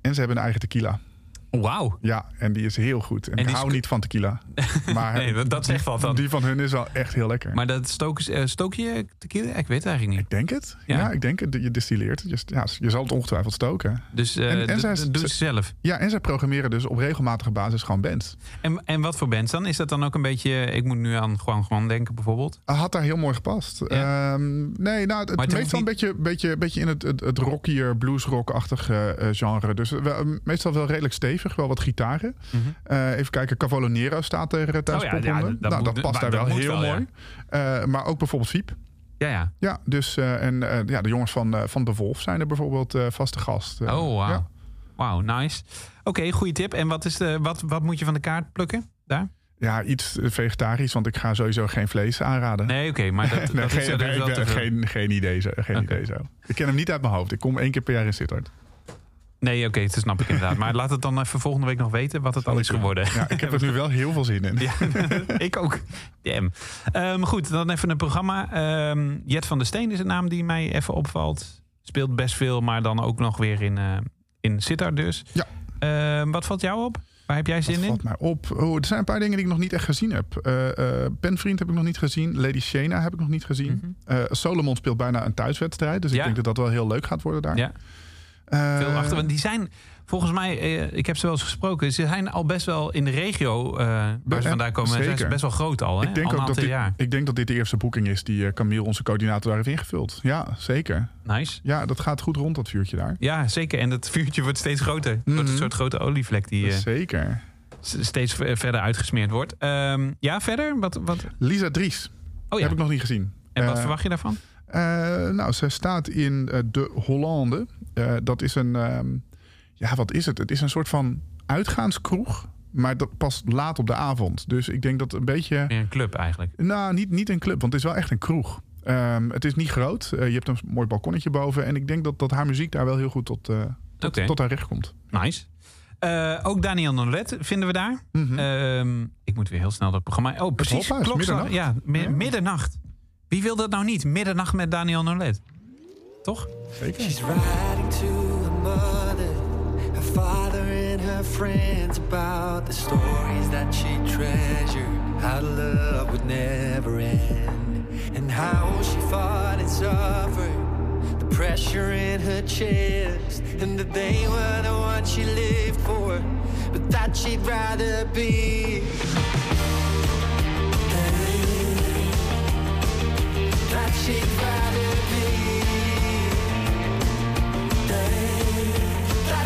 En ze hebben een eigen tequila. Wauw. Ja, en die is heel goed. En, En ik hou is- niet van tequila. (laughs) Maar Nee, dat- dat zegt wat dan. Die van hun is wel echt heel lekker. Maar dat stook, eh, stook je tequila? Ik weet het eigenlijk niet. ik denk het. Ja. Ja, ik denk het. Je distilleert. het. Je, ja, je zal het ongetwijfeld stoken. Dus eh En- en d- zij- dat doen ze zelf. Ja, en zij programmeren dus op regelmatige basis gewoon bands. En, en wat voor bands dan? Is dat dan ook een beetje... Ik moet nu aan Juan Juan denken bijvoorbeeld. Had daar heel mooi gepast. Ja. Ehm, nee, nou, het, meestal een beetje, beetje, beetje in het, het, het rockier, bluesrock-achtige eh, genre. Dus wel, meestal wel redelijk stevig, wel wat gitaren. Eh, even kijken, Cavolo Nero staat er eh, Mhm. Oh ja, dat nou, moet- past daar wel heel wel, ja. mooi. Eh, maar ook bijvoorbeeld Fiep. Ja, ja. Ja, dus, en ja, de jongens van, van De Wolf zijn er bijvoorbeeld vaste gast. Oh. Ja. Wauw, nice. Oké, goede tip. En wat, is de, wat, wat moet je van de kaart plukken daar? ja, iets vegetarisch, want ik ga sowieso geen vlees aanraden. Nee, oké, maar dat, (laughs) Nee, dat geen, is nee, ik ben- geen, geen idee zo. Geen idee zo. Ik ken hem niet uit mijn hoofd. Ik kom één keer per jaar in Sittard. Nee, oké, dat snap ik inderdaad. Maar laat het dan even volgende week nog weten wat het al is geworden. Ja, ik heb er nu wel heel veel zin in. Ja, (laughs) ik ook. Damn. Ehm, goed, dan even een programma. Ehm, Jet van der Steen is een naam die mij even opvalt. Speelt best veel, maar dan ook nog weer in, eh in Sittard dus. Ja. Ehm, wat valt jou op? Waar heb jij Dat zin in? valt mij op. Oh, er zijn een paar dingen die ik nog niet echt gezien heb. Eh eh Penvriend heb ik nog niet gezien. Lady Shana heb ik nog niet gezien. Eh, Solomon speelt bijna een thuiswedstrijd. Dus. Ja. ik denk dat dat wel heel leuk gaat worden daar. Ja, Eh, veel achter. Want die zijn, volgens mij, eh, ik heb ze wel eens gesproken. Ze zijn al best wel in de regio eh, waar ze eh, vandaan komen. Zijn ze best wel groot al. Hè? ik, denk al ook dat dit, jaar. ik denk dat dit de eerste boeking is die eh, Camille, onze coördinator, daar heeft ingevuld. Ja, zeker. Nice. Ja, dat gaat goed rond, dat vuurtje daar. Ja, zeker. En het vuurtje wordt steeds groter. Wordt een Mhm. soort grote olievlek die eh, Zeker. steeds verder uitgesmeerd wordt. Ehm, ja, verder? Wat, wat? Lisa Dries Oh ja. heb ik nog niet gezien. En wat Eh, verwacht je daarvan? Eh, nou, zij staat in eh, de Hollande. Eh, dat is een, ehm, ja, wat is het? Het is een soort van uitgaanskroeg, maar dat pas laat op de avond. Dus ik denk dat een beetje, een club eigenlijk. nou, niet, niet een club, want het is wel echt een kroeg. Ehm, het is niet groot. Eh, je hebt een mooi balkonnetje boven. En ik denk dat, dat haar muziek daar wel heel goed tot, eh, tot, haar recht komt. Nice. Ook Daniel Nolet vinden we daar. Mhm. Ehm, ik moet weer heel snel dat programma... Oh, precies. Klokslag. middernacht. Ja, mi- Ja. middernacht. Wie wil dat nou niet? Middernacht met Daniel Nolet. Toch? Zeker. She's writing to her mother, her father, and her friends about the stories that she treasured. How the love would never end, and how she fought and suffered. The pressure in her chest, and that they were the ones she lived for, but that she'd rather be. That she'd rather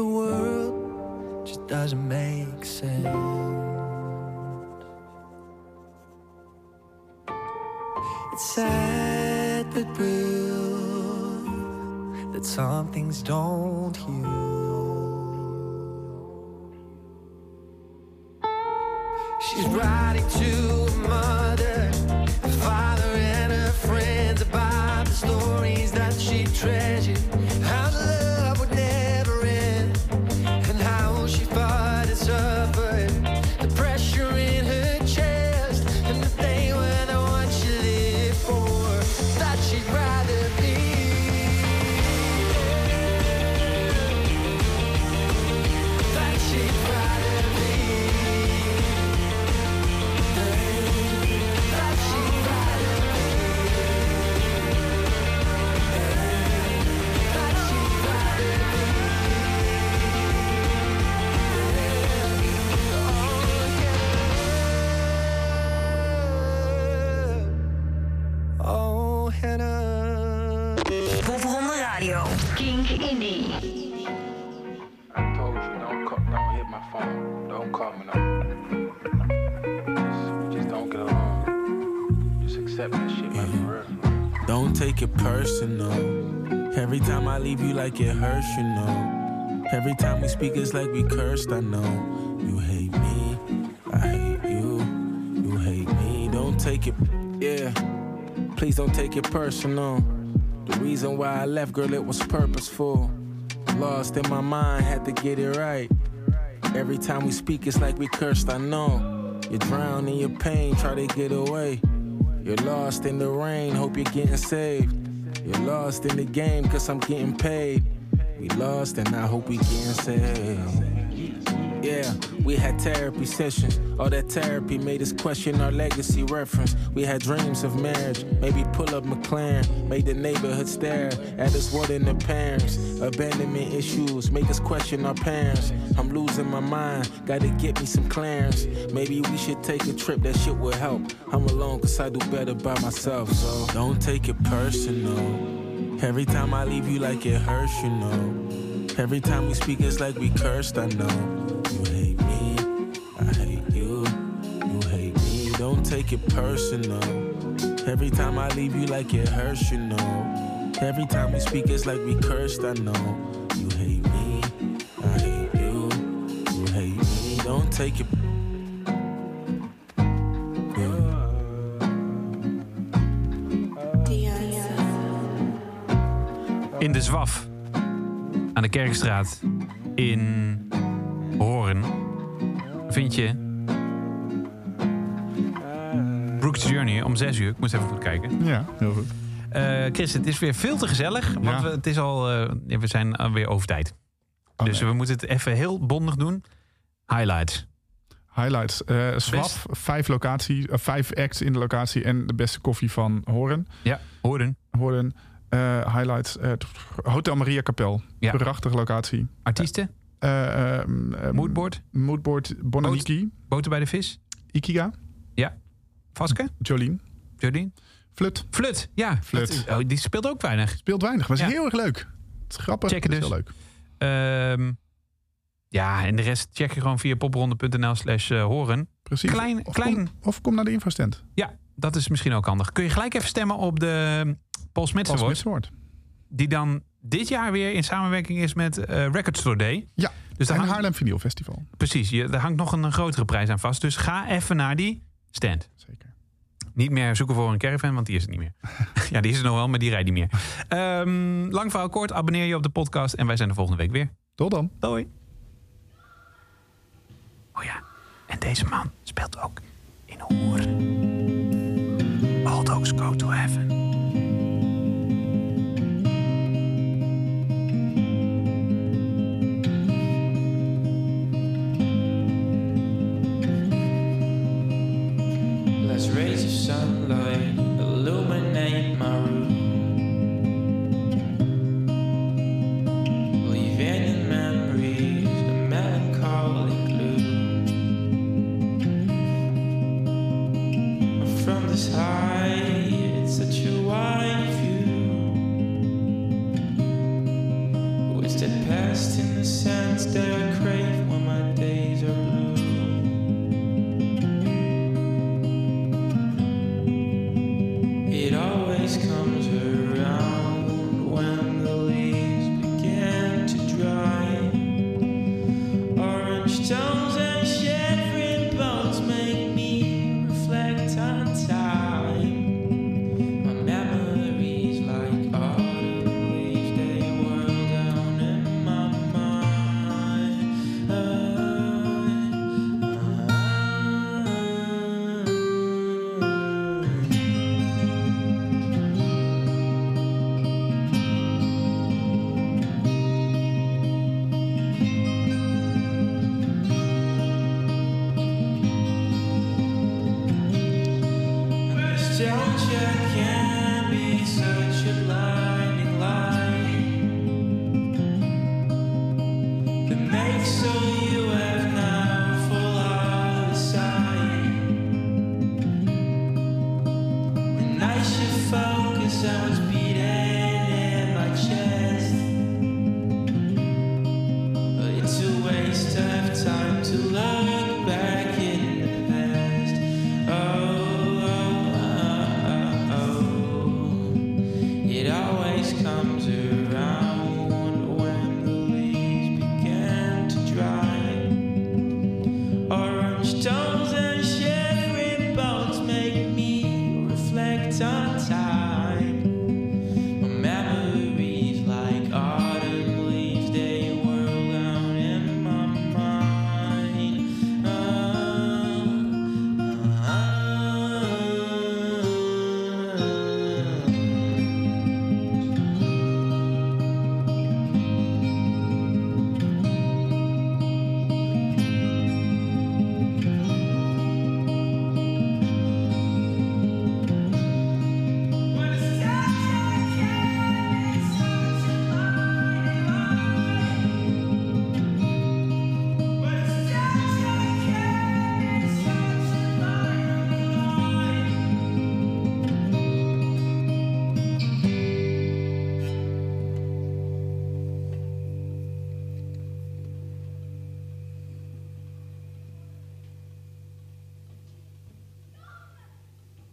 The world just doesn't make sense. It's sad but real that some things don't heal. She's writing to it hurts, you know. Every time we speak, it's like we cursed, I know. You hate me, I hate you. You hate me, don't take it, yeah. Please don't take it personal. The reason why I left, girl, it was purposeful. Lost in my mind, had to get it right. Every time we speak, it's like we cursed, I know. You drown in your pain, try to get away. You're lost in the rain, hope you're getting saved. You're lost in the game, cause I'm getting paid. We lost and I hope we getting saved. Yeah, we had therapy sessions. All that therapy made us question our legacy reference. We had dreams of marriage, maybe pull up McLaren, made the neighborhood stare at us than the parents. Abandonment issues make us question our parents. I'm losing my mind, gotta get me some clearance. Maybe we should take a trip, that shit would help. I'm alone cause I do better by myself, so don't take it personal. Every time I leave you like it hurts, you know. Every time we speak, it's like we cursed, I know. You hate me, I hate you. You hate me, don't take it personal. Every time I leave you like it hurts, you know. Every time we speak, it's like we cursed, I know. You hate me, I hate you. You hate me, don't take it. De Zwaf. Aan de Kerkstraat. In Horen. Vind je... Brooks Journey om 6 uur. Ik moest even goed kijken. Ja, heel goed. Eh, Chris, het is weer veel te gezellig. Want Ja. we, het is al, eh, we zijn alweer over tijd. Oh, dus nee. we moeten het even heel bondig doen. Highlights. Highlights. Swaf, vijf, locatie, vijf acts in de locatie en de beste koffie van Horen. Ja, Horen. Horen. Eh, highlights. eh, Hotel Maria Kapel. Ja. Prachtige locatie. Artiesten. Ehm, Moodboard. Moodboard. Bonaniki. Boten bij de vis. Ikiga. Vaske. Jolien. Jodien. Flut. Flut. Ja. Flut. Dat oh, die speelt ook weinig. Speelt weinig, maar is Ja. heel erg leuk. Het is grappig. Checken dus. heel leuk. Ehm, ja, en de rest check je gewoon via popronde.nl slash horen. Precies. Klein- of, klein- Kom, of kom naar de infostand. Ja, dat is misschien ook handig. Kun je gelijk even stemmen op de Paul Smits Award. Die dan dit jaar weer in samenwerking is met eh Record Store Day. Ja. Dus daar En hangt, Haarlem Vinyl Festival. precies, je, daar hangt nog een, grotere prijs aan vast. Dus ga even naar die stand. Zeker. Niet meer zoeken voor een caravan, want die is er niet meer. (laughs) ja, die is er nog wel, maar die rijdt niet meer. Ehm, lang verhaal kort, abonneer je op de podcast en wij zijn de volgende week weer. Tot dan. Doei. Oh ja, deze man speelt ook in Hoeren. All dogs go to heaven. Let's raise the sunlight,